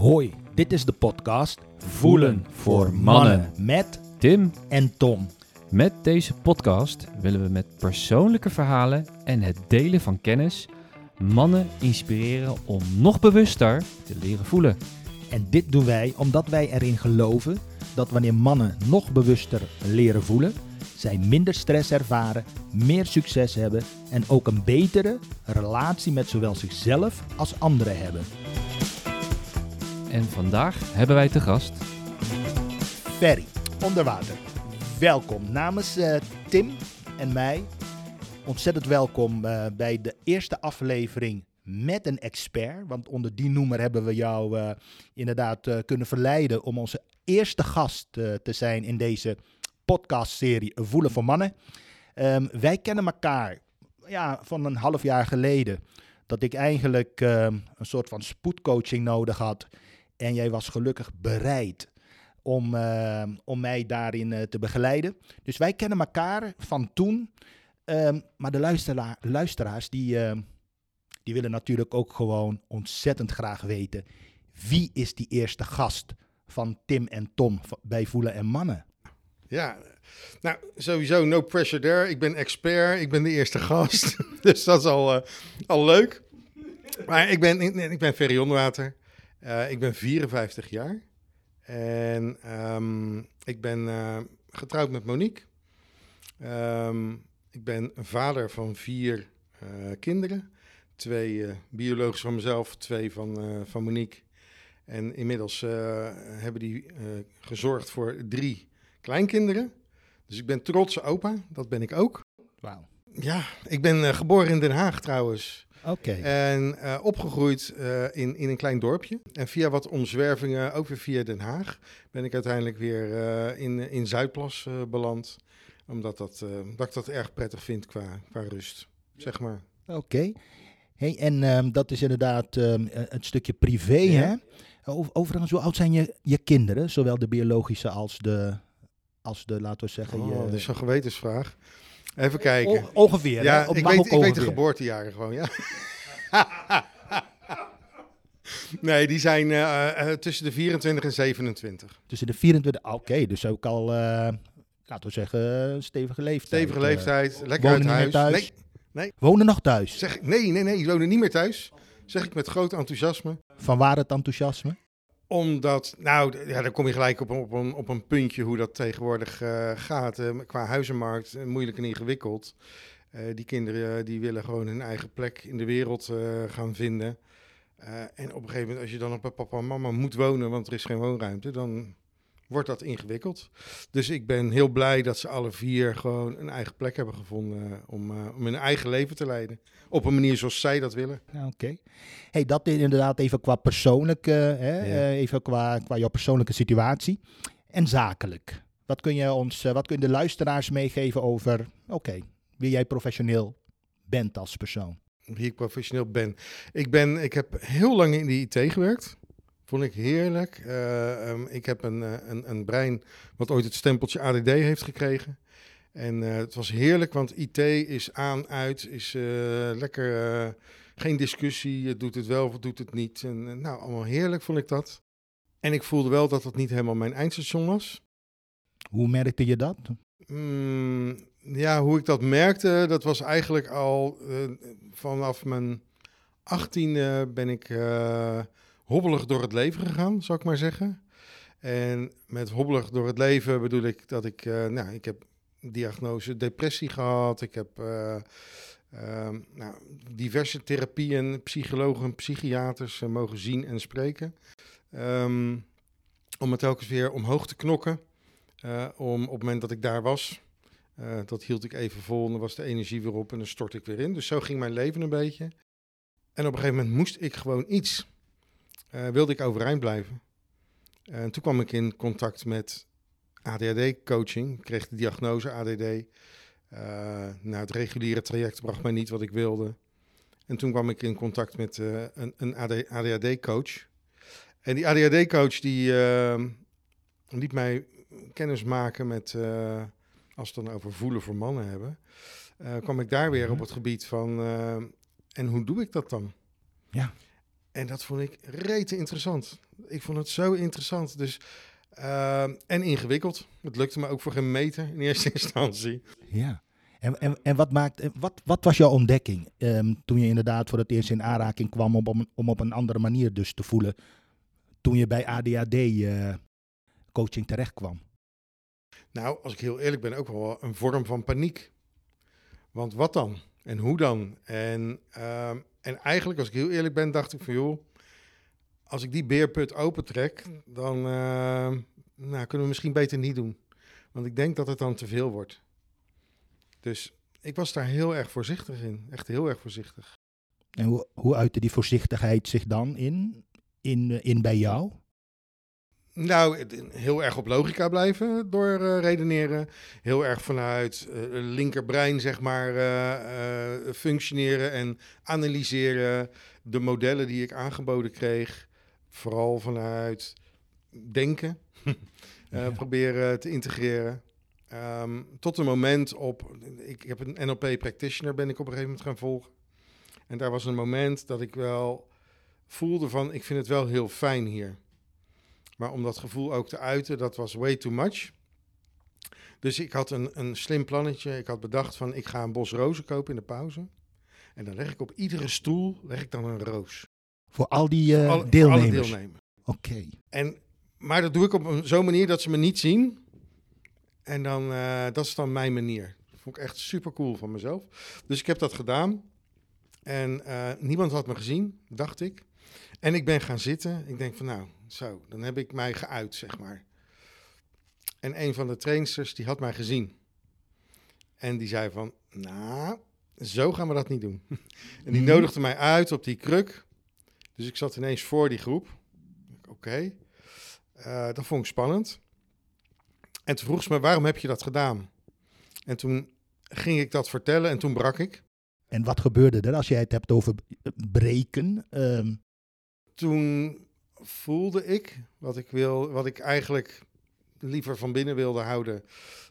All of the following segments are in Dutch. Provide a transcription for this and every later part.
Hoi, dit is de podcast Voelen voor Mannen. met Tim, en Tom. met deze podcast willen we met persoonlijke verhalen en het delen van kennis mannen inspireren om nog bewuster te leren voelen. En dit doen wij omdat wij erin geloven dat wanneer mannen nog bewuster leren voelen, zij minder stress ervaren, meer succes hebben en ook een betere relatie met zowel zichzelf als anderen hebben. En vandaag hebben wij te gast Ferry, onder water. Welkom namens eh, Tim en mij. Ontzettend welkom eh, bij de eerste aflevering met een expert. Want onder die noemer hebben we jou eh, inderdaad kunnen verleiden om onze eerste gast te zijn in deze podcastserie Voelen voor Mannen. Ehm, wij kennen elkaar ja, van een half jaar geleden. Dat ik eigenlijk ehm, een soort van spoedcoaching nodig had. En jij was gelukkig bereid om, eh, om mij daarin eh, te begeleiden. Dus wij kennen elkaar van toen. Ehm, maar de luistera- luisteraars die, ehm, die willen natuurlijk ook gewoon ontzettend graag weten... wie is die eerste gast van Tim en Tom bij Voelen en Mannen? Ja, nou sowieso no pressure there. Ik ben expert, ik ben de eerste gast. dus dat is al, eh, al leuk. Maar ik ben, ik ben Ferry Onderwater. Eh, ik ben 54 jaar. En ehm, ik ben eh, getrouwd met Monique. Ehm, ik ben vader van vier eh, kinderen. Twee biologisch van mezelf, twee van, van Monique. En inmiddels hebben die gezorgd voor drie kleinkinderen. Dus ik ben trotse opa, dat ben ik ook. Wauw. Ja, ik ben geboren in Den Haag trouwens. Oké. En eh, opgegroeid eh, in, in een klein dorpje. En via wat omzwervingen, ook weer via Den Haag, ben ik uiteindelijk weer eh, in, in Zuidplas beland. Omdat dat, eh, dat ik dat erg prettig vind qua, qua rust, zeg maar. Oké. Hey, en ehm, dat is inderdaad ehm, een een stukje privé, Ja. hè? Over- Overigens, hoe oud zijn je, je kinderen? Zowel de biologische als de, als de laten we zeggen... Oh, je, dat is een gewetensvraag. Even kijken. O- ongeveer? Ja, Op- ik weet, ook ik weet de ongeveer. geboortejaren gewoon, ja. nee, die zijn eh, eh, tussen de 24 en 27. Tussen de 24... ah, Oké, dus ook al, eh, laten we zeggen, stevige leeftijd. Stevige eh. leeftijd, lekker wonen uit huis. thuis? Nee, Wonen nog thuis. zeg, ik- nee, nee, nee, die wonen niet meer thuis. Zeg ik met groot enthousiasme. Van waar het enthousiasme? Omdat, nou, ja, dan kom je gelijk op, een- op, een, op een puntje hoe dat tegenwoordig eh, gaat. eh, qua huizenmarkt, eh, moeilijk en ingewikkeld. Die kinderen die willen gewoon hun eigen plek in de wereld gaan vinden. En op een gegeven moment, als je dan op papa en mama moet wonen, want er is geen woonruimte, dan wordt dat ingewikkeld. Dus ik ben heel blij dat ze alle vier gewoon een eigen plek hebben gevonden eh, om, eh, om hun eigen leven te leiden. Op een manier zoals zij dat willen. Ja, Oké. Hey, dat inderdaad even qua persoonlijk, eh, hè, Ja. even qua, qua jouw persoonlijke situatie. En zakelijk. Wat kun je ons, wat kun je de luisteraars meegeven over, oké, wie jij professioneel bent als persoon? wie ik professioneel ben. Ik, ben, ik heb heel lang in de IT gewerkt. Vond ik heerlijk. Eh, ehm, ik heb een, eh, een, een brein wat ooit het stempeltje ADD heeft gekregen. En eh, het was heerlijk, want IT is aan, uit, is lekker, geen discussie. Het doet het wel of het doet het niet. En, nou, allemaal heerlijk vond ik dat. En ik voelde wel dat dat niet helemaal mijn eindstation was. Hoe merkte je dat? Mm, ja, hoe ik dat merkte, dat was eigenlijk al vanaf mijn achttiende ben ik hobbelig door het leven gegaan, zou ik maar zeggen. En met hobbelig door het leven bedoel ik dat ik, eh, nou, ik heb diagnose depressie gehad. Ik heb eh, ehm, nou, diverse therapieën, psychologen, psychiaters eh, mogen zien en spreken. Ehm, om het telkens weer omhoog te knokken. Om op het moment dat ik daar was, dat hield ik even vol en dan was de energie weer op en dan stort ik weer in. Dus zo ging mijn leven een beetje. En op een gegeven moment moest ik gewoon iets. Eh, wilde ik overeind blijven. En toen kwam ik in contact met ADHD-coaching. Kreeg de diagnose ADD. Eh nou, het reguliere traject bracht mij niet wat ik wilde. En toen kwam ik in contact met eh, een, een ADHD-coach. En die ADHD-coach die eh, liet mij kennis maken met, eh, als we het dan over voelen voor mannen hebben, eh, kwam ik daar weer op het gebied van, eh, en hoe doe ik dat dan? Ja. En dat vond ik rete interessant. Ik vond het zo interessant. Dus, eh, en ingewikkeld. Het lukte me ook voor geen meter in eerste instantie. Ja. En, en, en wat, maakt, wat, wat was jouw ontdekking ehm, toen je inderdaad voor het eerst in aanraking kwam om, om, om op een andere manier dus te voelen? Toen je bij ADHD eh, coaching terecht kwam? Nou, als ik heel eerlijk ben, ook wel een vorm van paniek. Want wat dan? En hoe dan? En, ehm, en eigenlijk, als ik heel eerlijk ben, dacht ik van joh, als ik die beerput opentrek, dan ehm, nou, kunnen we misschien beter niet doen. Want ik denk dat het dan te veel wordt. Dus ik was daar heel erg voorzichtig in. Echt heel erg voorzichtig. En hoe, hoe uitte die voorzichtigheid zich dan in, in, eh, in bij jou? Nou, heel erg op logica blijven door eh, redeneren. Heel erg vanuit eh, linkerbrein, zeg maar, eh, functioneren en analyseren. De modellen die ik aangeboden kreeg, vooral vanuit denken, Ja. proberen te integreren. Ehm, tot een moment op, ik heb een NLP practitioner ben ik op een gegeven moment gaan volgen. En daar was een moment dat ik wel voelde van, ik vind het wel heel fijn hier. Maar om dat gevoel ook te uiten, dat was way too much. Dus ik had een, een slim plannetje. Ik had bedacht van, ik ga een bos rozen kopen in de pauze. En dan leg ik op iedere stoel leg ik dan een roos. Voor al die Alle- voor deelnemers? Alle deelnemers. Oké. En, maar dat doe ik op zo'n manier dat ze me niet zien. En dan, eh, dat is dan mijn manier. Dat vond ik echt super cool van mezelf. Dus ik heb dat gedaan. En eh, niemand had me gezien, dacht ik. En ik ben gaan zitten. Ik denk van nou, zo, dan heb ik mij geuit, zeg maar. En een van de trainsters, die had mij gezien. En die zei van, nou, zo gaan we dat niet doen. en die Mhm. nodigde mij uit op die kruk. Dus ik zat ineens voor die groep. Oké. Eh, dat vond ik spannend. En toen vroeg ze me, waarom heb je dat gedaan? En toen ging ik dat vertellen en toen brak ik. En wat gebeurde er als jij het hebt over breken? Ehm, Toen voelde ik wat ik, wil, wat ik eigenlijk liever van binnen wilde houden.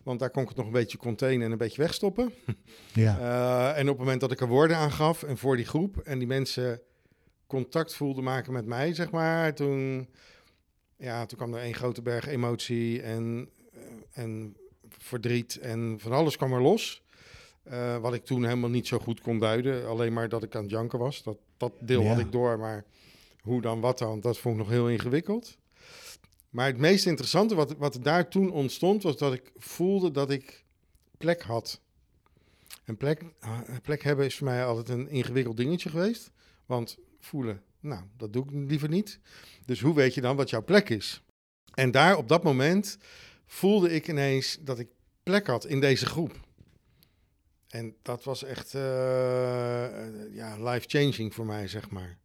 Want daar kon ik het nog een beetje containen en een beetje wegstoppen. ja. Eh, en op het moment dat ik er woorden aan gaf en voor die groep en die mensen contact voelden maken met mij, zeg maar, toen, ja, toen kwam er één grote berg emotie en, en verdriet en van alles kwam er los. Eh, wat ik toen helemaal niet zo goed kon duiden, alleen maar dat ik aan het janken was. Dat, dat deel had ik door, maar hoe dan, wat dan, dat vond ik nog heel ingewikkeld. Maar het meest interessante wat, wat daar toen ontstond, was dat ik voelde dat ik plek had. Een plek, een plek hebben is voor mij altijd een ingewikkeld dingetje geweest. Want voelen, nou, dat doe ik liever niet. Dus hoe weet je dan wat jouw plek is? En daar op dat moment voelde ik ineens dat ik plek had in deze groep. En dat was echt eh, eh, ja, life-changing voor mij, zeg maar.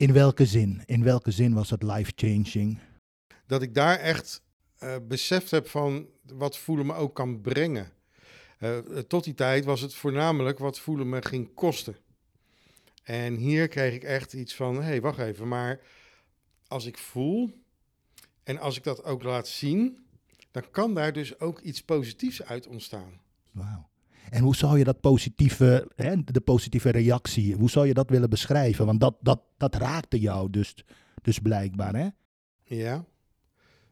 In welke zin? In welke zin was het life-changing? dat ik daar echt eh, beseft heb van wat voelen me ook kan brengen. Eh, tot die tijd was het voornamelijk wat voelen me ging kosten. En hier kreeg ik echt iets van, hé, hey, wacht even, maar als ik voel en als ik dat ook laat zien, dan kan daar dus ook iets positiefs uit ontstaan. Wauw. En hoe zou je dat positieve, hè, de positieve reactie, hoe zou je dat willen beschrijven? Want dat, dat, dat raakte jou dus, dus blijkbaar, hè? Ja?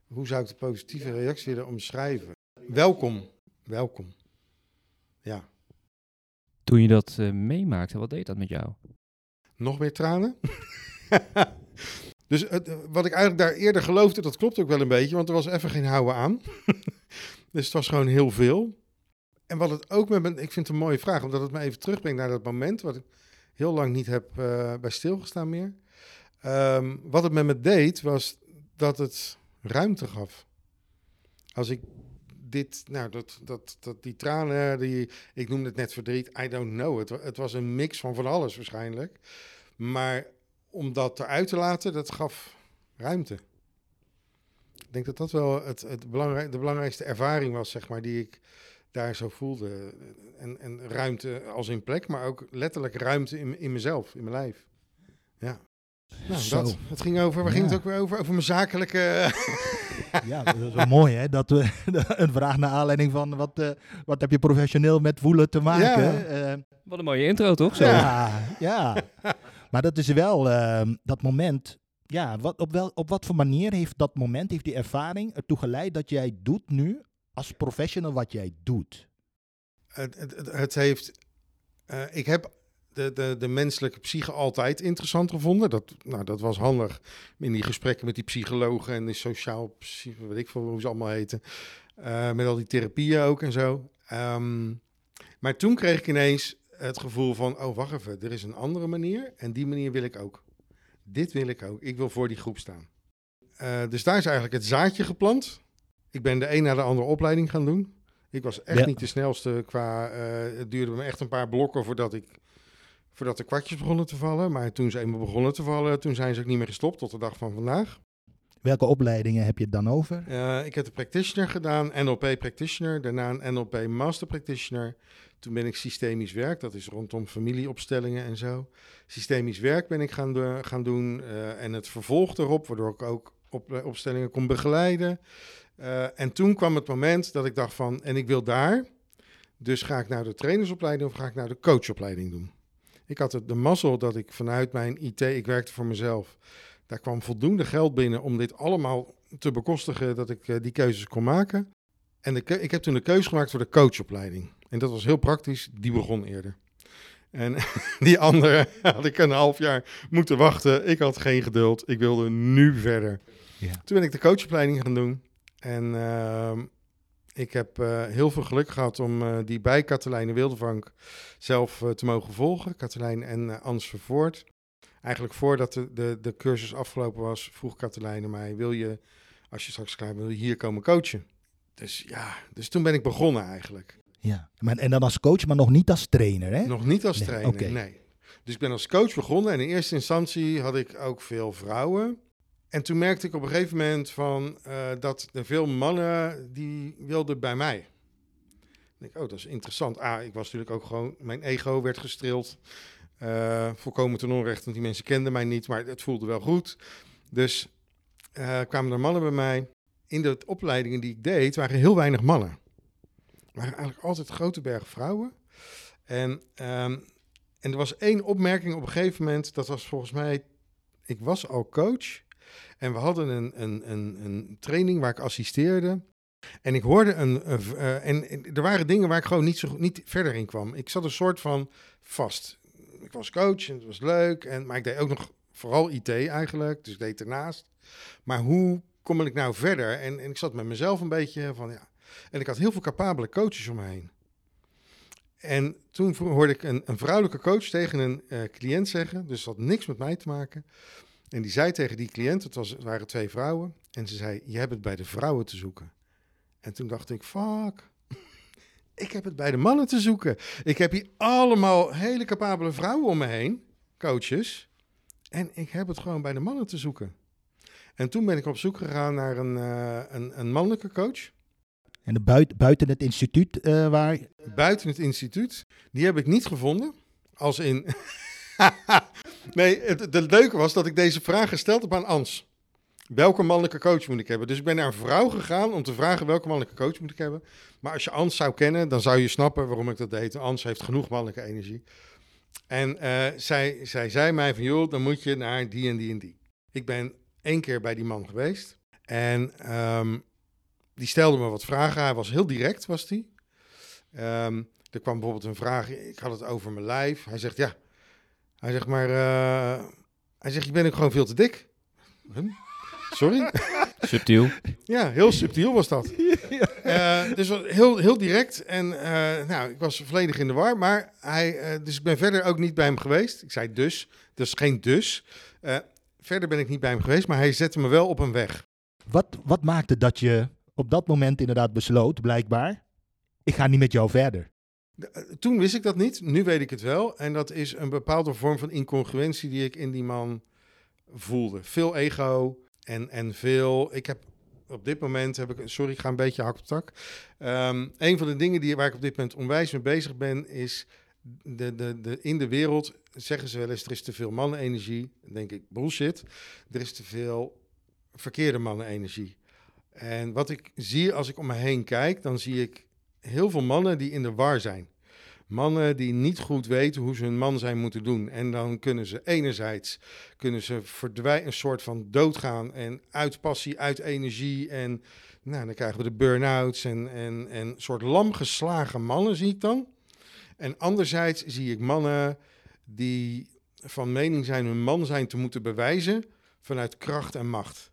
Hoe zou ik de positieve reactie willen omschrijven? Welkom, welkom. Ja. Toen je dat eh, meemaakte, wat deed dat met jou? Nog meer tranen? dus het, eh, wat ik eigenlijk daar eerder geloofde, dat klopt ook wel een beetje, want er was even geen houden aan. dus het was gewoon heel veel. En wat het ook met me, ik vind het een mooie vraag, omdat het me even terugbrengt naar dat moment, wat ik heel lang niet heb eh, bij stilgestaan meer. Ehm, wat het met me deed, was dat het ruimte gaf. Als ik dit, nou, dat, dat, dat, die tranen, die, ik noemde het net verdriet, I don't know. Het, het was een mix van van alles waarschijnlijk. Maar om dat eruit te laten, dat gaf ruimte. Ik denk dat dat wel het, het belangrijk, de belangrijkste ervaring was, zeg maar, die ik daar zo voelde. En, en ruimte als in plek, maar ook letterlijk ruimte in, in mezelf, in mijn lijf. Ja. Nou, Zo. dat. Het ging over, waar ging Ja. het ook weer over? Over mijn zakelijke... Ja, dat is wel mooi, hè? Dat we een vraag naar aanleiding van wat, eh, wat heb je professioneel met voelen te maken? Ja. Eh, Wat een mooie intro, toch? Zo. ja, ja. Maar dat is wel ehm, dat moment. Ja, wat, op, wel, op wat voor manier heeft dat moment, heeft die ervaring ertoe geleid dat jij doet nu als professional wat jij doet? Het, het, het, heeft. eh, ik heb de, de, de menselijke psyche altijd interessant gevonden. Dat, nou, dat was handig in die gesprekken met die psychologen en de sociaal, weet ik veel hoe ze allemaal heten. Eh, met al die therapieën ook en zo. Ehm, maar toen kreeg ik ineens het gevoel van, oh wacht even, er is een andere manier en die manier wil ik ook. Dit wil ik ook. Ik wil voor die groep staan. Eh, dus daar is eigenlijk het zaadje geplant. Ik ben de een na de andere opleiding gaan doen. Ik was echt Ja. niet de snelste qua. eh, het duurde me echt een paar blokken voordat ik. Voordat de kwartjes begonnen te vallen. Maar toen ze eenmaal begonnen te vallen, toen zijn ze ook niet meer gestopt tot de dag van vandaag. Welke opleidingen heb je het dan over? Eh, ik heb de practitioner gedaan, NLP practitioner, daarna een NLP master practitioner. Toen ben ik systemisch werk, dat is rondom familieopstellingen en zo. Systemisch werk ben ik gaan, do- gaan doen eh, en het vervolg erop, waardoor ik ook op, opstellingen kon begeleiden. Eh, en toen kwam het moment dat ik dacht van, en ik wil daar, dus ga ik nou de trainersopleiding of ga ik nou de coachopleiding doen? Ik had het, de mazzel dat ik vanuit mijn IT, ik werkte voor mezelf, daar kwam voldoende geld binnen om dit allemaal te bekostigen dat ik eh, die keuzes kon maken. En de ik heb toen de keuze gemaakt voor de coachopleiding. En dat was heel praktisch, die begon eerder. En die andere had ik een half jaar moeten wachten. Ik had geen geduld. Ik wilde nu verder. Ja. Toen ben ik de coachopleiding gaan doen. En ehm, ik heb eh, heel veel geluk gehad om eh, die bij Katelijne Wildevank zelf eh, te mogen volgen. Katelijn en Ans Vervoort. Eigenlijk voordat de, de, de cursus afgelopen was, vroeg Katelijne mij: Wil je, als je straks klaar bent, wil je hier komen coachen? Dus ja, dus toen ben ik begonnen eigenlijk. Ja. Maar, en dan als coach, maar nog niet als trainer, hè? Nog niet als Nee, trainer, nee. Dus ik ben als coach begonnen en in eerste instantie had ik ook veel vrouwen. En toen merkte ik op een gegeven moment van, eh, dat er veel mannen die wilden bij mij. Ik denk, oh, dat is interessant. Ah, ik was natuurlijk ook gewoon, mijn ego werd gestreeld. Eh, volkomen ten onrechte, want die mensen kenden mij niet, maar het voelde wel goed. Dus eh, kwamen er mannen bij mij. In de opleidingen die ik deed, waren heel weinig mannen. Er waren eigenlijk altijd grote bergen vrouwen. En, ehm, en er was één opmerking op een gegeven moment, dat was volgens mij, ik was al coach. En we hadden een, een, een, een training waar ik assisteerde. En ik hoorde een. eh, en, er waren dingen waar ik gewoon niet, zo, niet verder in kwam. Ik zat een soort van vast. Ik was coach en het was leuk. En, maar ik deed ook nog vooral IT eigenlijk. Dus ik deed ernaast. Maar hoe kom ik nou verder? En, en ik zat met mezelf een beetje van ja. En ik had heel veel capabele coaches om me heen. En toen hoorde ik een, een vrouwelijke coach tegen een eh, cliënt zeggen. Dus dat had niks met mij te maken. En die zei tegen die cliënt, het, was, het waren twee vrouwen. En ze zei, je hebt het bij de vrouwen te zoeken. En toen dacht ik, fuck. Ik heb het bij de mannen te zoeken. Ik heb hier allemaal hele capabele vrouwen om me heen, coaches. En ik heb het gewoon bij de mannen te zoeken. En toen ben ik op zoek gegaan naar een, eh, een, een mannelijke coach. En de buiten, buiten het instituut eh, waar... buiten het instituut. Die heb ik niet gevonden. Als in. nee, het, leuke was dat ik deze vraag gesteld heb aan Ans. Welke mannelijke coach moet ik hebben? Dus ik ben naar een vrouw gegaan om te vragen welke mannelijke coach moet ik hebben. Maar als je Ans zou kennen, dan zou je snappen waarom ik dat deed. Ans heeft genoeg mannelijke energie. En eh, zij, zij zei mij van, joh, dan moet je naar die en die en die. Ik ben één keer bij die man geweest. En ehm, die stelde me wat vragen. Hij was heel direct, was die. Ehm, er kwam bijvoorbeeld een vraag, ik had het over mijn lijf. Hij zegt, ja. Hij zegt, maar... eh, hij zegt, je bent ook gewoon veel te dik. Huh? Sorry? Subtiel. Ja, heel subtiel was dat. Eh, dus heel, heel direct. En eh, nou, ik was volledig in de war. Maar hij, eh, dus ik ben verder ook niet bij hem geweest. Ik zei dus, dus geen dus. Eh, verder ben ik niet bij hem geweest, maar hij zette me wel op een weg. Wat, wat maakte dat je op dat moment inderdaad besloot, blijkbaar, ik ga niet met jou verder? Eh, Toen wist ik dat niet, nu weet ik het wel. En dat is een bepaalde vorm van incongruentie die ik in die man voelde. Veel ego en, en veel... Ik heb op dit moment, heb ik, sorry, ik ga een beetje hak op tak. Ehm, een van de dingen die, waar ik op dit moment onwijs mee bezig ben, is... De, de, de, in de wereld zeggen ze wel eens, er is te veel mannenenergie. Dan denk ik, bullshit. Er is te veel verkeerde mannenenergie. En wat ik zie als ik om me heen kijk, dan zie ik heel veel mannen die in de war zijn. Mannen die niet goed weten hoe ze hun man zijn moeten doen. En dan kunnen ze enerzijds kunnen ze verdwijnen, een soort van doodgaan en uit passie, uit energie. En nou, dan krijgen we de burn-outs en, en, en soort lamgeslagen mannen zie ik dan. En anderzijds zie ik mannen die van mening zijn hun man zijn te moeten bewijzen vanuit kracht en macht.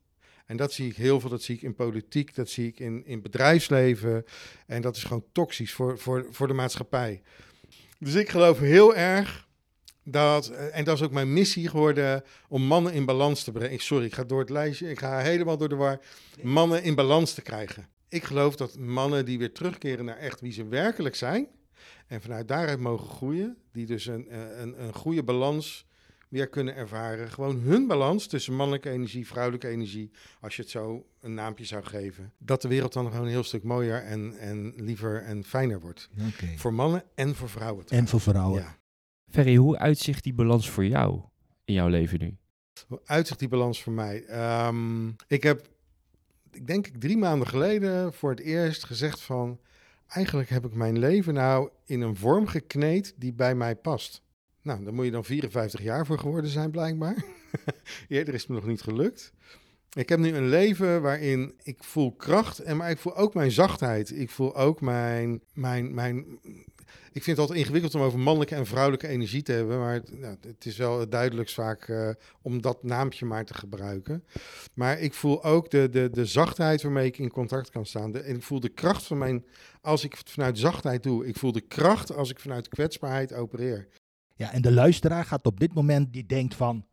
En dat zie ik heel veel, dat zie ik in politiek, dat zie ik in, in bedrijfsleven. En dat is gewoon toxisch voor, voor, voor de maatschappij. Dus ik geloof heel erg dat, en dat is ook mijn missie geworden, om mannen in balans te brengen. Sorry, ik ga door het lijstje, ik ga helemaal door de war. Mannen in balans te krijgen. Ik geloof dat mannen die weer terugkeren naar echt wie ze werkelijk zijn, en vanuit daaruit mogen groeien, die dus een, een, een goede balans weer kunnen ervaren. Gewoon hun balans tussen mannelijke energie, vrouwelijke energie, als je het zo een naampje zou geven. Dat de wereld dan gewoon een heel stuk mooier en, en liever en fijner wordt. Oké. Voor mannen en voor vrouwen. En voor vrouwen. Ja. Ferry, hoe uitzicht die balans voor jou in jouw leven nu? Hoe uitzicht die balans voor mij? Ehm, ik heb, ik denk ik drie maanden geleden voor het eerst gezegd van... Eigenlijk heb ik mijn leven nou in een vorm gekneed die bij mij past. Nou, daar moet je dan 54 jaar voor geworden zijn, blijkbaar. Eerder is het me nog niet gelukt. Ik heb nu een leven waarin ik voel kracht, en maar ik voel ook mijn zachtheid. Ik voel ook mijn, mijn, mijn. Ik vind het altijd ingewikkeld om over mannelijke en vrouwelijke energie te hebben, maar het, nou, het is wel het duidelijkst vaak uh, om dat naampje maar te gebruiken. Maar ik voel ook de, de, de zachtheid waarmee ik in contact kan staan. En ik voel de kracht van mijn, als ik het vanuit zachtheid doe. Ik voel de kracht als ik vanuit kwetsbaarheid opereer. Ja, en de luisteraar gaat op dit moment, die denkt van,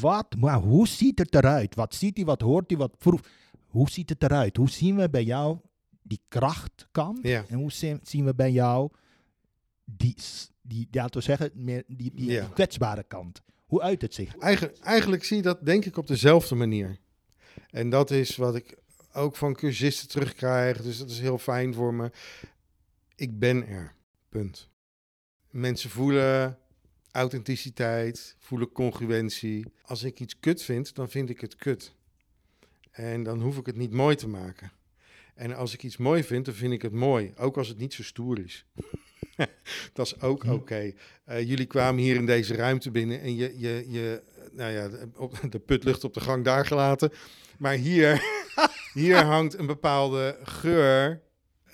wat, maar hoe ziet het eruit? Wat ziet hij, wat hoort hij, wat proeft? Hoe ziet het eruit? Hoe zien we bij jou die krachtkant? Ja. En hoe zien, we bij jou die, die ja, te zeggen, meer die, die, Ja. die kwetsbare kant? Hoe uit het zich? Eigenlijk, eigenlijk zie je dat denk ik op dezelfde manier. En dat is wat ik ook van cursisten terugkrijg. Dus dat is heel fijn voor me. Ik ben er. Punt. Mensen voelen authenticiteit, voelen congruentie. Als ik iets kut vind, dan vind ik het kut. En dan hoef ik het niet mooi te maken. En als ik iets mooi vind, dan vind ik het mooi. Ook als het niet zo stoer is. dat is ook oké. Uh, jullie kwamen hier in deze ruimte binnen en je, je, je nou ja, de, op, de putlucht op de gang daar gelaten. Maar hier, hier hangt een bepaalde geur.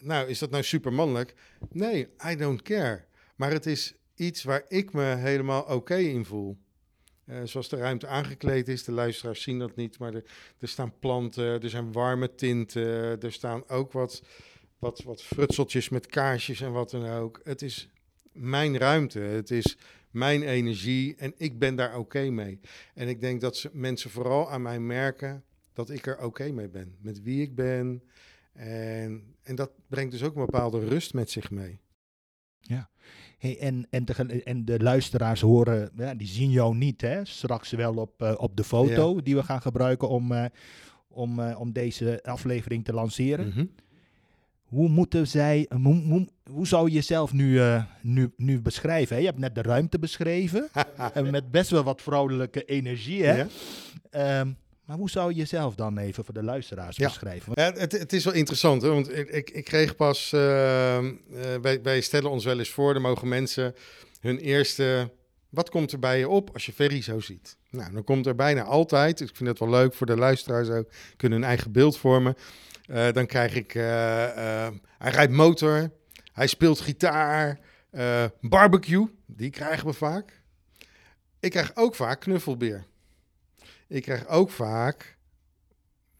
Nou, is dat nou super mannelijk? Nee, I don't care. Maar het is iets waar ik me helemaal oké in voel. Uh, zoals de ruimte aangekleed is, de luisteraars zien dat niet, maar er, er staan planten, er zijn warme tinten, er staan ook wat, wat, wat frutseltjes met kaarsjes en wat dan ook. Het is mijn ruimte, het is mijn energie en ik ben daar oké mee. En ik denk dat ze, mensen vooral aan mij merken dat ik er oké mee ben, met wie ik ben. En, en dat brengt dus ook een bepaalde rust met zich mee. Ja. Hey, en, en, de, en de luisteraars horen, ja, die zien jou niet, hè? straks wel op, uh, op de foto Ja. die we gaan gebruiken om, uh, om, uh, om deze aflevering te lanceren. Mhm. Hoe moeten zij, hoe, hoe, hoe zou je jezelf nu, nu, nu beschrijven? Hè? Je hebt net de ruimte beschreven, en met best wel wat vrouwelijke energie. Hè? Ja. Um, maar hoe zou je jezelf dan even voor de luisteraars Ja. beschrijven? Ja, het, het is wel interessant, hè? want ik, ik, ik kreeg pas, uh, wij, wij stellen ons wel eens voor, er mogen mensen hun eerste, wat komt er bij je op als je Ferry zo ziet? Nou, dan komt er bijna altijd, ik vind het wel leuk voor de luisteraars ook, kunnen hun eigen beeld vormen. Uh, dan krijg ik, hij rijdt motor, hij speelt gitaar, barbecue, die krijgen we vaak. Ik krijg ook vaak knuffelbeer. Ik krijg ook vaak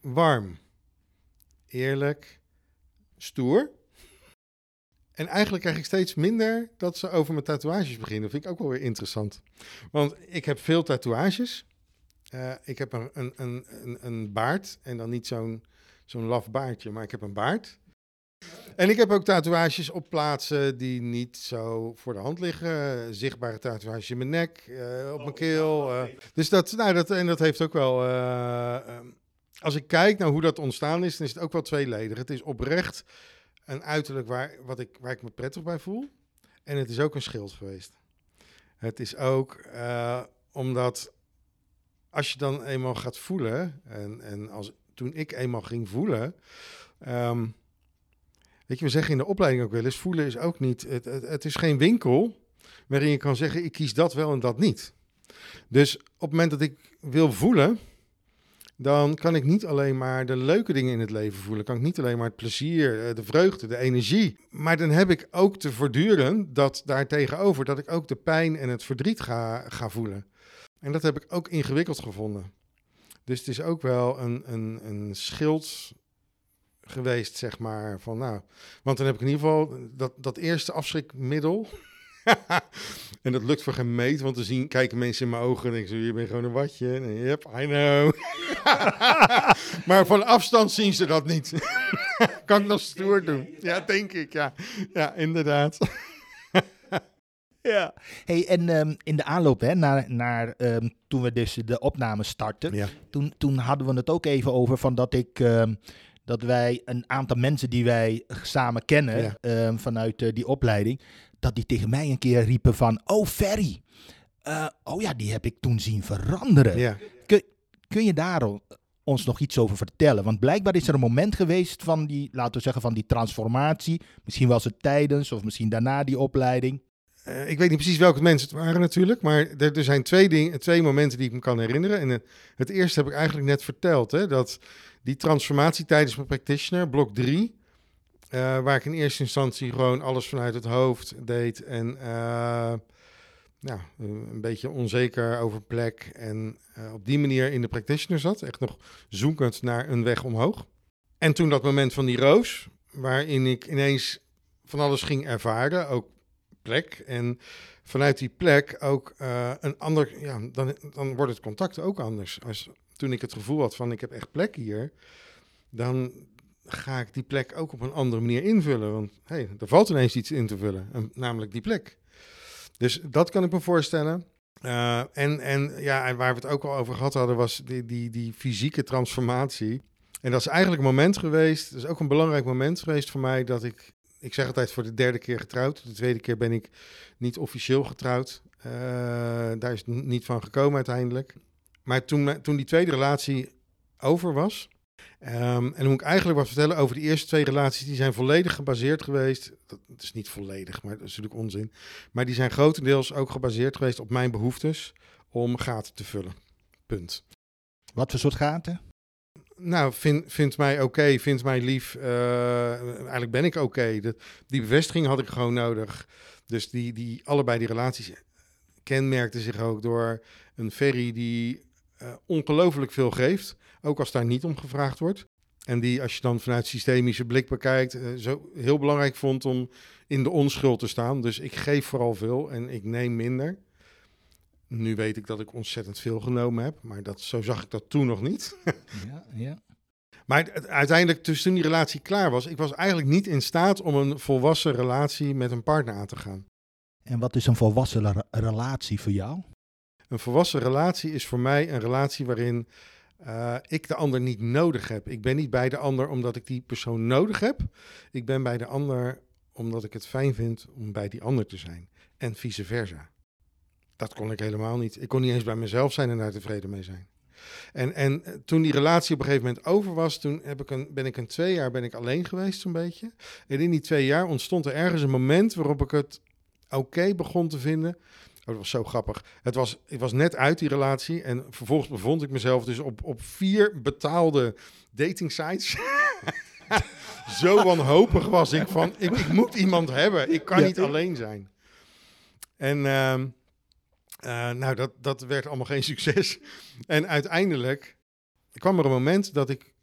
warm, eerlijk, stoer. En eigenlijk krijg ik steeds minder dat ze over mijn tatoeages beginnen. Dat vind ik ook wel weer interessant. Want ik heb veel tatoeages. Uh, ik heb een, een, een, een, baard. En dan niet zo'n zo'n laf baardje, maar ik heb een baard. En ik heb ook tatoeages op plaatsen die niet zo voor de hand liggen. Zichtbare tatoeages in mijn nek, uh, op mijn keel. Uh. Dus dat, nou, dat, en dat heeft ook wel. Uh, als ik kijk naar hoe dat ontstaan is, dan is het ook wel tweeledig. Het is oprecht een uiterlijk waar, wat ik, waar ik me prettig bij voel. En het is ook een schild geweest. Het is ook omdat als je dan eenmaal gaat voelen, en, en als, toen ik eenmaal ging voelen. Um, Weet je, we zeggen in de opleiding ook wel eens, voelen is ook niet, het, het, is geen winkel waarin je kan zeggen, ik kies dat wel en dat niet. Dus op het moment dat ik wil voelen, dan kan ik niet alleen maar de leuke dingen in het leven voelen. Kan ik niet alleen maar het plezier, eh, de vreugde, de energie. Maar dan heb ik ook te voortduren dat daartegenover, dat ik ook de pijn en het verdriet ga, ga voelen. En dat heb ik ook ingewikkeld gevonden. Dus het is ook wel een, een, een schild geweest, zeg maar. Van, nou, want dan heb ik in ieder geval dat, dat eerste afschrikmiddel. en dat lukt voor geen meet, want dan zien, kijken mensen in mijn ogen en denken ze, je bent gewoon een watje. En, yep, I know. maar van afstand zien ze dat niet. kan ik nog stoer doen? Ja, denk ik, ja. Ja, inderdaad. Ja. Hey, en ehm, in de aanloop hè, naar, naar ehm, toen we dus de opname startten, Ja. toen, toen hadden we het ook even over van dat ik ehm, dat wij een aantal mensen die wij samen kennen Ja. ehm, vanuit eh, die opleiding, dat die tegen mij een keer riepen van, oh Ferry, eh, oh ja, die heb ik toen zien veranderen. ja. Kun je daar ons nog iets over vertellen? Want blijkbaar is er een moment geweest van die, laten we zeggen, van die transformatie. Misschien was het tijdens of misschien daarna die opleiding. Eh, ik weet niet precies welke mensen het waren natuurlijk, maar er, er zijn twee, dingen, twee momenten die ik me kan herinneren. En eh, het eerste heb ik eigenlijk net verteld, hè, dat die transformatie tijdens mijn practitioner, blok 3, eh, waar ik in eerste instantie gewoon alles vanuit het hoofd deed en ja, een beetje onzeker over plek en op die manier in de practitioner zat, echt nog zoekend naar een weg omhoog. En toen dat moment van die roos, waarin ik ineens van alles ging ervaren, ook plek. En vanuit die plek ook eh, een ander, ja, dan, dan wordt het contact ook anders. Als, toen ik het gevoel had van ik heb echt plek hier, dan ga ik die plek ook op een andere manier invullen. Want hey, er valt ineens iets in te vullen, en namelijk die plek. Dus dat kan ik me voorstellen. Eh, en, en ja, en waar we het ook al over gehad hadden, was die, die, die fysieke transformatie. En dat is eigenlijk een moment geweest, dat is ook een belangrijk moment geweest voor mij, dat ik ik zeg altijd voor de derde keer getrouwd. De tweede keer ben ik niet officieel getrouwd. Eh, daar is n- niet van gekomen uiteindelijk. Maar toen, me- toen die tweede relatie over was. ehm, en dan moet ik eigenlijk wat vertellen over die eerste twee relaties. Die zijn volledig gebaseerd geweest. Dat, het is niet volledig, maar dat is natuurlijk onzin. Maar die zijn grotendeels ook gebaseerd geweest op mijn behoeftes om gaten te vullen. Punt. Wat voor soort gaten? Nou, vind, vindt mij oké, vindt mij lief. eh, eigenlijk ben ik oké. Die bevestiging had ik gewoon nodig. Dus die, die, allebei die relaties kenmerkten zich ook door een ferry die eh, ongelooflijk veel geeft. Ook als daar niet om gevraagd wordt. En die, als je dan vanuit systemische blik bekijkt, eh, zo heel belangrijk vond om in de onschuld te staan. Dus ik geef vooral veel en ik neem minder. Nu weet ik dat ik ontzettend veel genomen heb, maar dat, zo zag ik dat toen nog niet. Ja, ja. Maar uiteindelijk, dus toen die relatie klaar was, ik was eigenlijk niet in staat om een volwassen relatie met een partner aan te gaan. En wat is een volwassen re- relatie voor jou? Een volwassen relatie is voor mij een relatie waarin eh, ik de ander niet nodig heb. Ik ben niet bij de ander omdat ik die persoon nodig heb. Ik ben bij de ander omdat ik het fijn vind om bij die ander te zijn. En vice versa. Dat kon ik helemaal niet. Ik kon niet eens bij mezelf zijn en daar tevreden mee zijn. En, en eh, toen die relatie op een gegeven moment over was, toen heb ik een, ben ik een twee jaar ben ik alleen geweest zo'n beetje. En in die twee jaar ontstond er ergens een moment waarop ik het oké begon te vinden. Oh, dat was zo grappig. Het was, ik was net uit die relatie en vervolgens bevond ik mezelf dus op, op vier betaalde dating sites. zo wanhopig was ik van, ik, ik moet iemand hebben. Ik kan Ja. niet alleen zijn. En ehm, eh, nou, dat, dat werd allemaal geen succes. En uiteindelijk kwam er een moment dat ik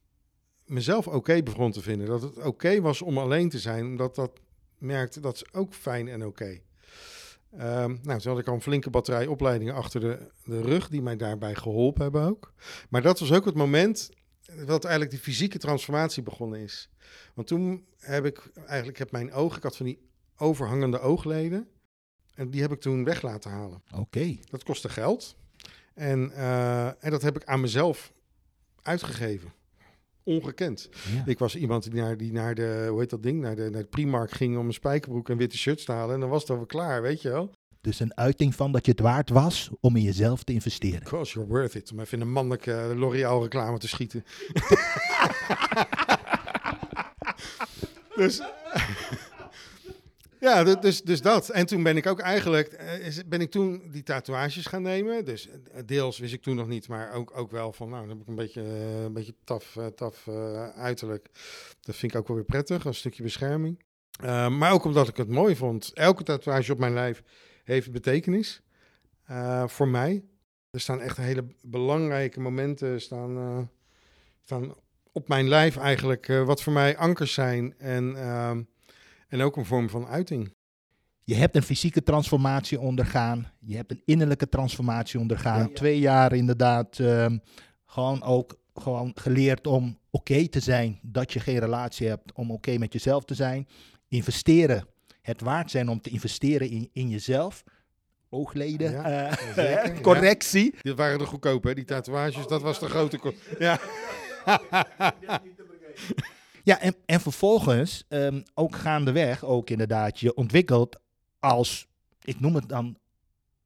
mezelf oké begon te vinden. Dat het oké was om alleen te zijn, omdat dat merkte dat is ook fijn en oké. Ehm, nou, toen had ik al een flinke batterij opleidingen achter de, de rug die mij daarbij geholpen hebben ook. Maar dat was ook het moment dat eigenlijk die fysieke transformatie begonnen is. Want toen heb ik eigenlijk heb mijn ogen, ik had van die overhangende oogleden. En die heb ik toen weg laten halen. Oké. Dat kostte geld. En, eh, en dat heb ik aan mezelf uitgegeven. Ongekend. Ja. Ik was iemand die naar, die naar de, hoe heet dat ding, naar de, naar de Primark ging om een spijkerbroek en witte shirts te halen. En dan was het alweer klaar, weet je wel. Dus een uiting van dat je het waard was om in jezelf te investeren. Because you're worth it. Om even in een mannelijke L'Oreal reclame te schieten. dus, Ja, du- dus, dus dat. En toen ben ik ook eigenlijk, eh, ben ik toen die tatoeages gaan nemen. Dus eh, deels wist ik toen nog niet, maar ook, ook wel van, nou, dan heb ik een beetje, eh, een beetje taf, taf uiterlijk. Dat vind ik ook wel weer prettig, een stukje bescherming. Maar ook omdat ik het mooi vond. Elke tatoeage op mijn lijf heeft betekenis voor mij. Er staan echt hele belangrijke momenten staan, staan op mijn lijf eigenlijk, wat voor mij ankers zijn. En... en ook een vorm van uiting. Je hebt een fysieke transformatie ondergaan. Je hebt een innerlijke transformatie ondergaan. Ja. Twee jaar inderdaad ehm, gewoon ook gewoon geleerd om oké te zijn dat je geen relatie hebt. Om oké met jezelf te zijn. Investeren. Het waard zijn om te investeren in, in jezelf. Oogleden. Ja, eh, zeker, ja. correctie. Die waren er goedkoop, hè? Die tatoeages, dat was de grote... Ja. Ja, en, en vervolgens ehm, ook gaandeweg, ook inderdaad, je ontwikkelt als, ik noem het dan,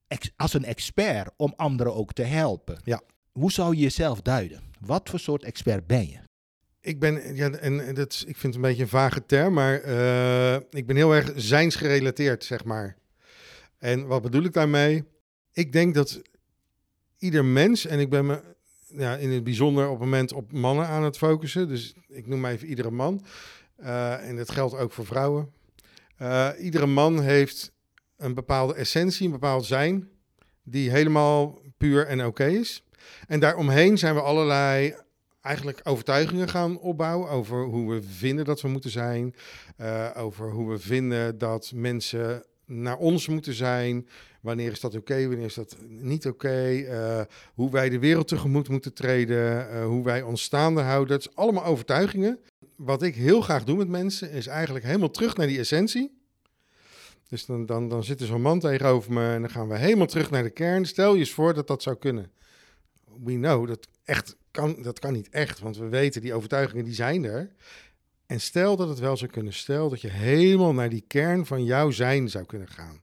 ex- als een expert om anderen ook te helpen. Ja. Hoe zou je jezelf duiden? Wat voor soort expert ben je? Ik ben, ja, en en dat is, ik vind het een beetje een vage term, maar eh, ik ben heel erg zijnsgerelateerd, zeg maar. En wat bedoel ik daarmee? Ik denk dat ieder mens, en ik ben me ja, in het bijzonder op het moment op mannen aan het focussen, dus ik noem maar even iedere man, eh, en dat geldt ook voor vrouwen. Eh, iedere man heeft een bepaalde essentie, een bepaald zijn, die helemaal puur en oké is. En daaromheen zijn we allerlei eigenlijk overtuigingen gaan opbouwen over hoe we vinden dat we moeten zijn, eh, over hoe we vinden dat mensen naar ons moeten zijn. Wanneer is dat oké, wanneer is dat niet oké? eh, hoe wij de wereld tegemoet moeten treden, eh, hoe wij ons staande houden. Dat is allemaal overtuigingen. Wat ik heel graag doe met mensen is eigenlijk helemaal terug naar die essentie. Dus dan, dan, dan zit er zo'n man tegenover me en dan gaan we helemaal terug naar de kern. Stel je eens voor dat dat zou kunnen. We know dat echt kan, dat kan niet echt, want we weten die overtuigingen die zijn er. En stel dat het wel zou kunnen, stel dat je helemaal naar die kern van jouw zijn zou kunnen gaan.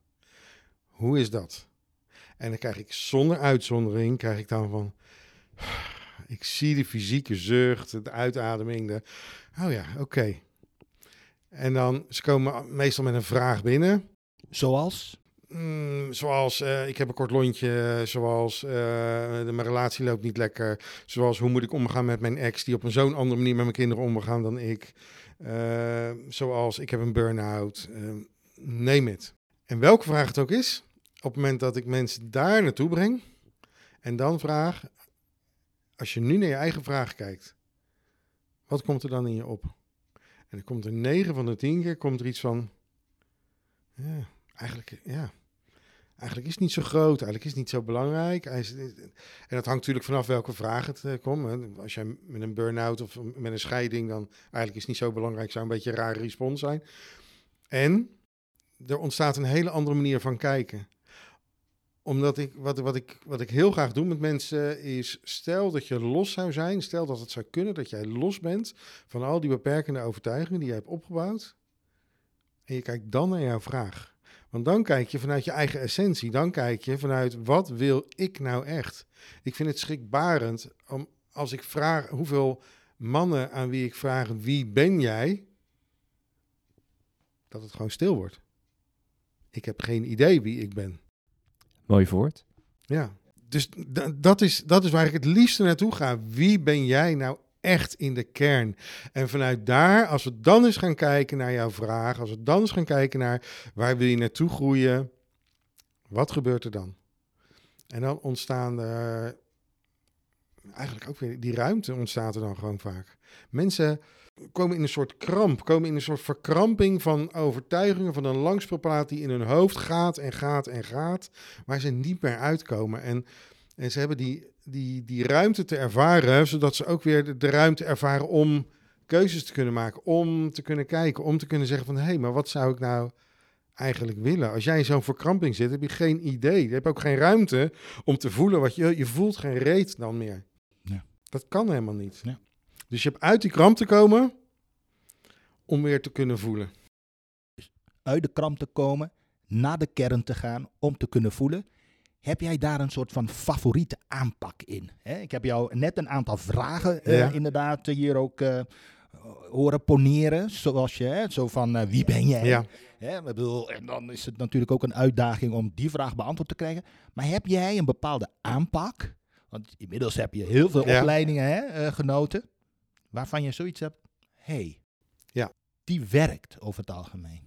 Hoe is dat? En dan krijg ik zonder uitzondering, krijg ik dan van, ik zie de fysieke zucht, de uitademing, de, oh ja, oké. En dan, ze komen meestal met een vraag binnen. Zoals? Mm, zoals, eh, ik heb een kort lontje, zoals, eh, mijn relatie loopt niet lekker, zoals, hoe moet ik omgaan met mijn ex, die op een zo'n andere manier met mijn kinderen omgaan dan ik, Eh, zoals, ik heb een burn-out, neem het. En welke vraag het ook is, op het moment dat ik mensen daar naartoe breng, en dan vraag, als je nu naar je eigen vraag kijkt, wat komt er dan in je op? En er komt er 9 van de 10 keer, komt er iets van, ja, eigenlijk, ja, eigenlijk is het niet zo groot, eigenlijk is het niet zo belangrijk. En dat hangt natuurlijk vanaf welke vraag het eh, komt. Als jij met een burn-out of met een scheiding, dan eigenlijk is het niet zo belangrijk, zou een beetje een rare respons zijn. En er ontstaat een hele andere manier van kijken. Omdat ik, wat, wat, ik, wat ik heel graag doe met mensen is, stel dat je los zou zijn, stel dat het zou kunnen dat jij los bent van al die beperkende overtuigingen die jij hebt opgebouwd. En je kijkt dan naar jouw vraag. Want dan kijk je vanuit je eigen essentie. Dan kijk je vanuit wat wil ik nou echt? Ik vind het schrikbarend om als ik vraag hoeveel mannen aan wie ik vraag wie ben jij, dat het gewoon stil wordt. Ik heb geen idee wie ik ben. Mooi voort. Ja, dus dat, is, dat is waar ik het liefste naartoe ga. Wie ben jij nou echt in de kern? En vanuit daar, als we dan eens gaan kijken naar jouw vraag, als we dan eens gaan kijken naar waar wil je naartoe groeien, wat gebeurt er dan? En dan ontstaan er eigenlijk ook weer die ruimte ontstaat er dan gewoon vaak. Mensen komen in een soort kramp, komen in een soort verkramping van overtuigingen van een langspeelplaat die in hun hoofd gaat en gaat en gaat, waar ze niet meer uitkomen. En, en ze hebben die, die, die ruimte te ervaren, zodat ze ook weer de, de ruimte ervaren om keuzes te kunnen maken, om te kunnen kijken, om te kunnen zeggen van hé, hey, maar wat zou ik nou eigenlijk willen? Als jij in zo'n verkramping zit, heb je geen idee. Je hebt ook geen ruimte om te voelen wat je, je voelt geen reet dan meer. Ja. Dat kan helemaal niet. Ja. Dus je hebt uit die kramp te komen om weer te kunnen voelen. Uit de kramp te komen, naar de kern te gaan om te kunnen voelen. Heb jij daar een soort van favoriete aanpak in? Ik heb jou net een aantal vragen eh, Ja. inderdaad hier ook eh, horen poneren. Zoals je, hè, zo van eh, wie ben jij? Ja. Bedoel, en dan is het natuurlijk ook een uitdaging om die vraag beantwoord te krijgen. Maar heb jij een bepaalde aanpak? Want inmiddels heb je heel veel Ja. opleidingen hè, genoten. Waarvan je zoiets hebt. hey, Ja. die werkt over het algemeen.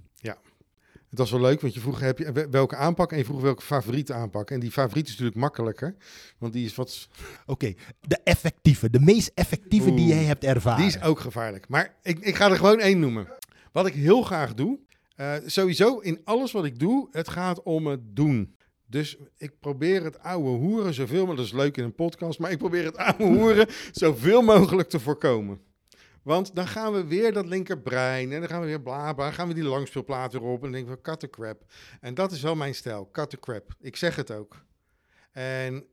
Het was wel leuk, want je vroeg heb je, wel- welke aanpak en je vroeg welke favoriete aanpak. En die favoriet is natuurlijk makkelijker, want die is, wat, Oké, de effectieve, de meest effectieve die jij hebt ervaren. die is ook gevaarlijk. Maar ik, ik ga er gewoon één noemen. Wat ik heel graag doe, eh, sowieso in alles wat ik doe, het gaat om het doen. Dus ik probeer het oude hoeren zoveel, maar dat is leuk in een podcast, maar ik probeer het oude hoeren zoveel mogelijk te voorkomen. Want dan gaan we weer dat linkerbrein en dan gaan we weer bla bla, gaan we die langspeelplaat weer op en dan denken we cut the crap. En dat is wel mijn stijl, cut the crap. Ik zeg het ook. En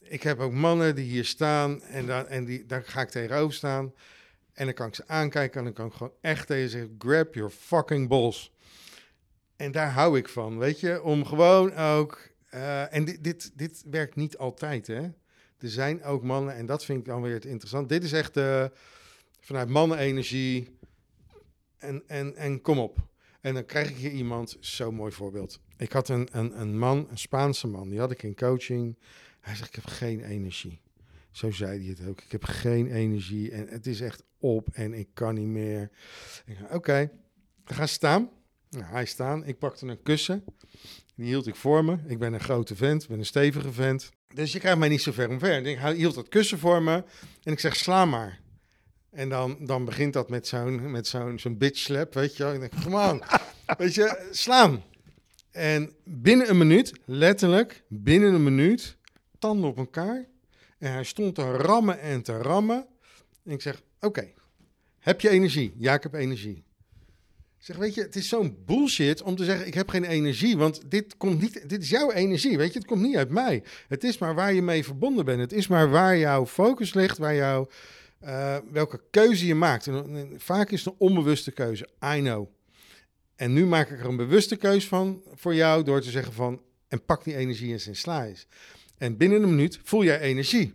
ik heb ook mannen die hier staan en, dan, en die, daar ga ik tegenover staan. En dan kan ik ze aankijken en dan kan ik gewoon echt tegen ze zeggen, grab your fucking balls. En daar hou ik van, weet je, om gewoon ook... eh, en dit, dit, dit werkt niet altijd, hè. Er zijn ook mannen, en dat vind ik dan weer het interessant. Dit is echt eh, vanuit mannenenergie en, en, en kom op. En dan krijg ik hier iemand, zo'n mooi voorbeeld. Ik had een, een, een man, een Spaanse man, die had ik in coaching. Hij zegt, ik heb geen energie. Zo zei hij het ook. Ik heb geen energie en het is echt op en ik kan niet meer. Oké, ga staan. Nou, hij staan. Ik pakte een kussen. Die hield ik voor me. Ik ben een grote vent, ben een stevige vent. Dus je krijgt mij niet zo ver omver. Ik hield dat kussen voor me en ik zeg, sla maar. En dan, dan begint dat met zo'n, met zo'n, zo'n bitch slap, weet je wel. Ik denk, come on. weet je, slaan. En binnen een minuut, letterlijk, binnen een minuut, tanden op elkaar. En hij stond te rammen en te rammen. En ik zeg, oké, heb je energie? Ja, ik heb energie. Ik zeg, weet je, het is zo'n bullshit om te zeggen, ik heb geen energie. Want dit, komt niet, dit is jouw energie, weet je. Het komt niet uit mij. Het is maar waar je mee verbonden bent. Het is maar waar jouw focus ligt, waar jouw, eh, welke keuze je maakt. En, en vaak is het een onbewuste keuze, I know. En nu maak ik er een bewuste keuze van voor jou door te zeggen van, en pak die energie eens in sla. En binnen een minuut voel jij energie.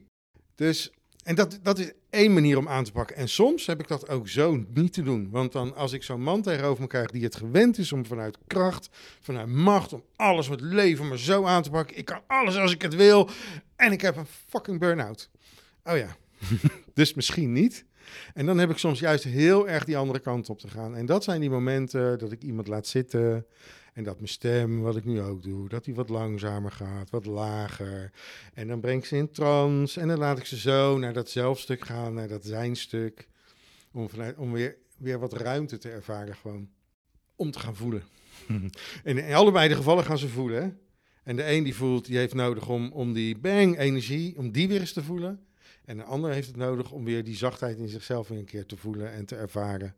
Dus, en dat, dat is één manier om aan te pakken. En soms heb ik dat ook zo niet te doen. Want dan, als ik zo'n man tegenover me krijg die het gewend is om vanuit kracht, vanuit macht, om alles met leven maar zo aan te pakken. Ik kan alles als ik het wil. En ik heb een fucking burn-out. Oh ja, dus misschien niet. En dan heb ik soms juist heel erg die andere kant op te gaan. En dat zijn die momenten dat ik iemand laat zitten. En dat mijn stem, wat ik nu ook doe, dat die wat langzamer gaat, wat lager. En dan breng ik ze in trance. En dan laat ik ze zo naar dat zelfstuk gaan, naar dat zijnstuk. Om, vanuit, om weer, weer wat ruimte te ervaren gewoon. Om te gaan voelen. en in allebei de gevallen gaan ze voelen. hè. En de een die voelt, die heeft nodig om, om die bang energie, om die weer eens te voelen. En de ander heeft het nodig om weer die zachtheid in zichzelf weer een keer te voelen en te ervaren.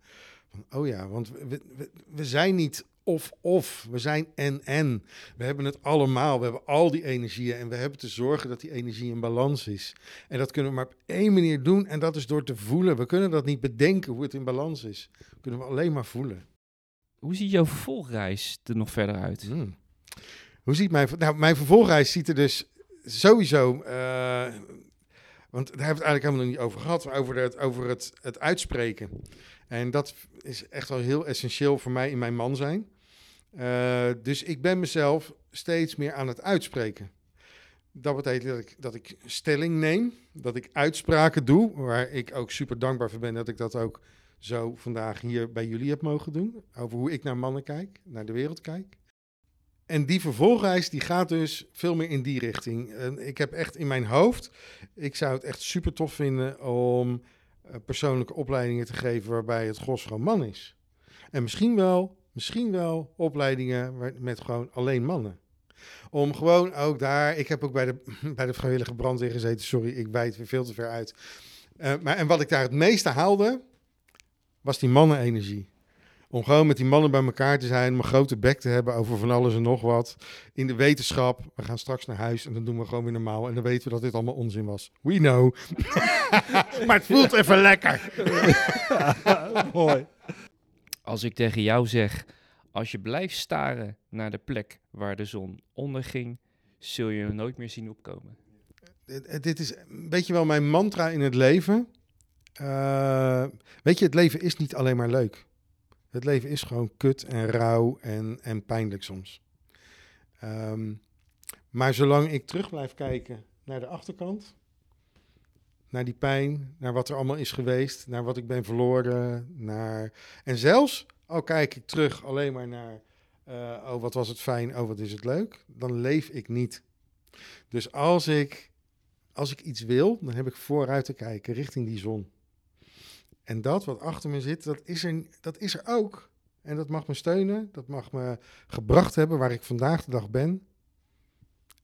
Van, oh ja, want we, we, we zijn niet of-of, we zijn en-en. We hebben het allemaal, we hebben al die energieën en we hebben te zorgen dat die energie in balans is. En dat kunnen we maar op één manier doen en dat is door te voelen. We kunnen dat niet bedenken hoe het in balans is. Dat kunnen we alleen maar voelen. Hoe ziet jouw vervolgreis er nog verder uit? Hmm. Hoe ziet mijn... Nou, mijn vervolgreis ziet er dus sowieso... eh, want daar hebben we het eigenlijk helemaal niet over gehad. Maar over, het, over het, het uitspreken. En dat is echt wel heel essentieel voor mij in mijn man zijn. Eh, dus ik ben mezelf steeds meer aan het uitspreken. Dat betekent dat ik, dat ik stelling neem. Dat ik uitspraken doe. Waar ik ook super dankbaar voor ben dat ik dat ook zo vandaag hier bij jullie heb mogen doen. Over hoe ik naar mannen kijk, naar de wereld kijk. En die vervolgreis die gaat dus veel meer in die richting. En ik heb echt in mijn hoofd, ik zou het echt super tof vinden om eh, persoonlijke opleidingen te geven waarbij het gros gewoon man is. En misschien wel, misschien wel opleidingen met gewoon alleen mannen. Om gewoon ook daar, ik heb ook bij de, bij de vrijwillige brandweer gezeten, sorry, ik bijt weer veel te ver uit. Eh, maar, en wat ik daar het meeste haalde, was die mannenenergie. Om gewoon met die mannen bij elkaar te zijn, om een grote bek te hebben over van alles en nog wat. In de wetenschap, we gaan straks naar huis en dan doen we gewoon weer normaal. En dan weten we dat dit allemaal onzin was. We know. maar het voelt even lekker. Mooi. Als ik tegen jou zeg, als je blijft staren naar de plek waar de zon onderging, zul je hem nooit meer zien opkomen. Dit, is een beetje wel mijn mantra in het leven. Eh, weet je, het leven is niet alleen maar leuk. Het leven is gewoon kut en rauw en, en pijnlijk soms. Ehm, maar zolang ik terug blijf kijken naar de achterkant, naar die pijn, naar wat er allemaal is geweest, naar wat ik ben verloren, naar... En zelfs al kijk ik terug alleen maar naar, uh, oh wat was het fijn, oh wat is het leuk, dan leef ik niet. Dus als ik, als ik iets wil, dan heb ik vooruit te kijken richting die zon. En dat wat achter me zit, dat is er, dat is er ook. En dat mag me steunen, dat mag me gebracht hebben waar ik vandaag de dag ben.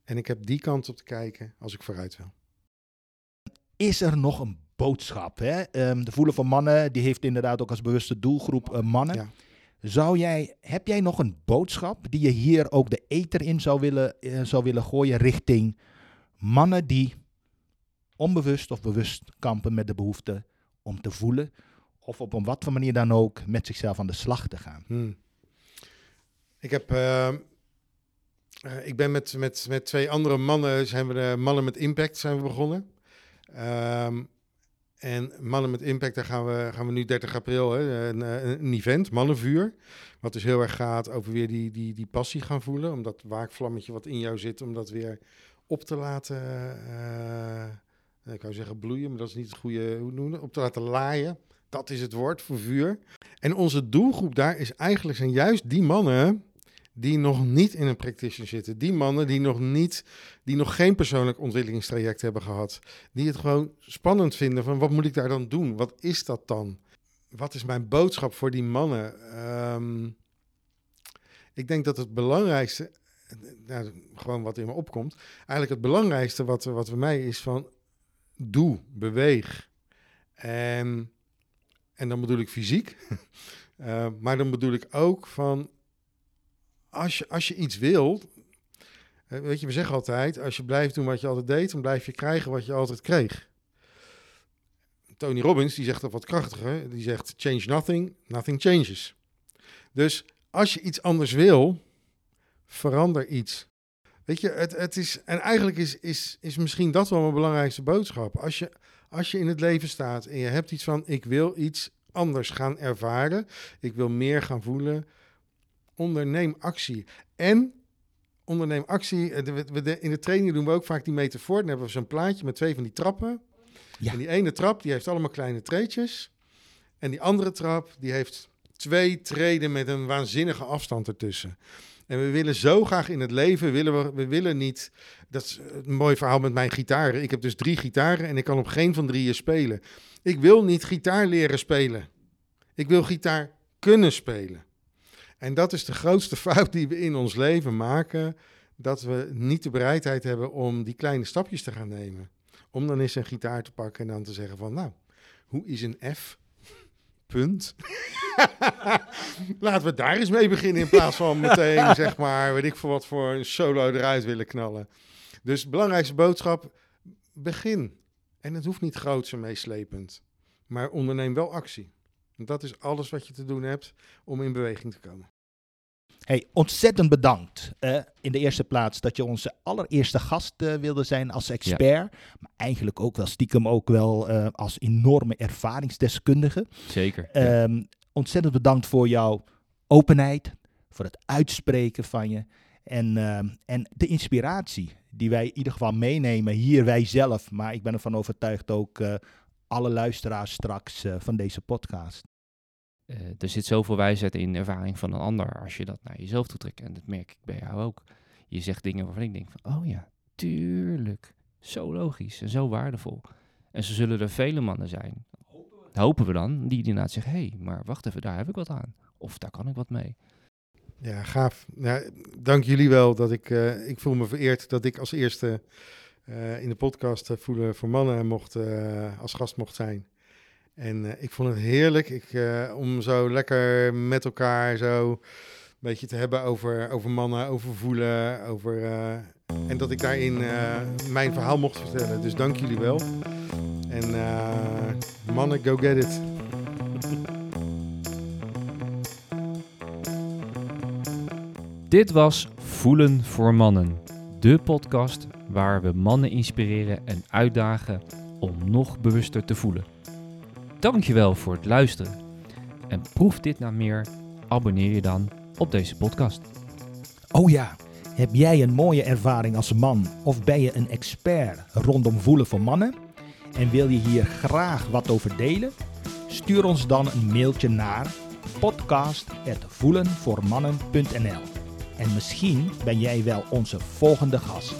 En ik heb die kant op te kijken als ik vooruit wil. Is er nog een boodschap? Hè? Um, de Voelen van Mannen, die heeft inderdaad ook als bewuste doelgroep uh, mannen. Ja. Zou jij, heb jij nog een boodschap die je hier ook de eter in zou willen, uh, zou willen gooien richting mannen die onbewust of bewust kampen met de behoefte om te voelen of op een wat voor manier dan ook met zichzelf aan de slag te gaan? Hmm. Ik heb uh, uh, ik ben met, met, met twee andere mannen, zijn we de Mannen met Impact zijn we begonnen. Um, en Mannen met Impact, daar gaan we, gaan we nu 30 april, hè, een, een, event, Mannenvuur. Wat dus heel erg gaat over weer die, die, die passie gaan voelen. Om dat waakvlammetje wat in jou zit, om dat weer op te laten, uh, ik zou zeggen bloeien, maar dat is niet het goede, hoe noemen Op te laten laaien. Dat is het woord voor vuur. En onze doelgroep daar is eigenlijk zijn juist die mannen die nog niet in een practitioner zitten. Die mannen die nog niet, die nog geen persoonlijk ontwikkelingstraject hebben gehad. Die het gewoon spannend vinden van wat moet ik daar dan doen? Wat is dat dan? Wat is mijn boodschap voor die mannen? Um, ik denk dat het belangrijkste, nou, gewoon wat in me opkomt, eigenlijk het belangrijkste wat, wat bij mij is van doe, beweeg. En, en dan bedoel ik fysiek. Uh, maar dan bedoel ik ook van als je, als je iets wil, weet je, we zeggen altijd, als je blijft doen wat je altijd deed, dan blijf je krijgen wat je altijd kreeg. Tony Robbins, die zegt dat wat krachtiger, die zegt, change nothing, nothing changes. Dus als je iets anders wil, verander iets. Weet je, het, het is, en eigenlijk is, is, is misschien dat wel mijn belangrijkste boodschap. Als je, als je in het leven staat en je hebt iets van, ik wil iets anders gaan ervaren, ik wil meer gaan voelen, onderneem actie. En onderneem actie. Eh, in de training doen we ook vaak die metafoor. Dan hebben we zo'n plaatje met twee van die trappen. Ja. En die ene trap die heeft allemaal kleine treetjes. En die andere trap die heeft twee treden met een waanzinnige afstand ertussen. En we willen zo graag in het leven, willen we, we willen niet... Dat is een mooi verhaal met mijn gitaren. Ik heb dus drie gitaren en ik kan op geen van drieën spelen. Ik wil niet gitaar leren spelen. Ik wil gitaar kunnen spelen. En dat is de grootste fout die we in ons leven maken. Dat we niet de bereidheid hebben om die kleine stapjes te gaan nemen. Om dan eens een gitaar te pakken en dan te zeggen van nou, hoe is een F? Punt. Laten we daar eens mee beginnen in plaats van meteen, zeg maar, weet ik voor wat voor een solo eruit willen knallen. Dus belangrijkste boodschap, begin. En het hoeft niet groots en meeslepend, maar onderneem wel actie. Dat is alles wat je te doen hebt om in beweging te komen. Hey, ontzettend bedankt. Uh, in de eerste plaats dat je onze allereerste gast uh, wilde zijn als expert. Maar eigenlijk ook wel stiekem ook wel uh, als enorme ervaringsdeskundige. Zeker. Um, ontzettend bedankt voor jouw openheid, voor het uitspreken van je. En, ehm, en de inspiratie die wij in ieder geval meenemen, hier wij zelf. Maar ik ben ervan overtuigd ook alle luisteraars straks van deze podcast. Uh, er zit zoveel wijsheid in ervaring van een ander als je dat naar jezelf toe trekt. En dat merk ik bij jou ook. Je zegt dingen waarvan ik denk van, oh ja, tuurlijk. Zo logisch en zo waardevol. En zo zullen er vele mannen zijn, hopen we dan, die inderdaad zeggen, hé, hey, maar wacht even, daar heb ik wat aan. Of daar kan ik wat mee. Ja, gaaf. Dank jullie wel dat ik, uh, ik voel me vereerd dat ik als eerste uh, in de podcast Voelen voor Mannen mocht, als gast mocht zijn. En uh, ik vond het heerlijk ik, uh, om zo lekker met elkaar zo een beetje te hebben over, over mannen, over voelen, over... Uh, en dat ik daarin mijn verhaal mocht vertellen. Dus dank jullie wel. En mannen, go get it. Dit was Voelen voor Mannen. De podcast waar we mannen inspireren en uitdagen om nog bewuster te voelen. Dankjewel voor het luisteren. En proef dit nou meer, abonneer je dan op deze podcast. Oh ja, heb jij een mooie ervaring als man of ben je een expert rondom voelen voor mannen? En wil je hier graag wat over delen? Stuur ons dan een mailtje naar podcast.voelenvoormannen.nl En misschien ben jij wel onze volgende gast.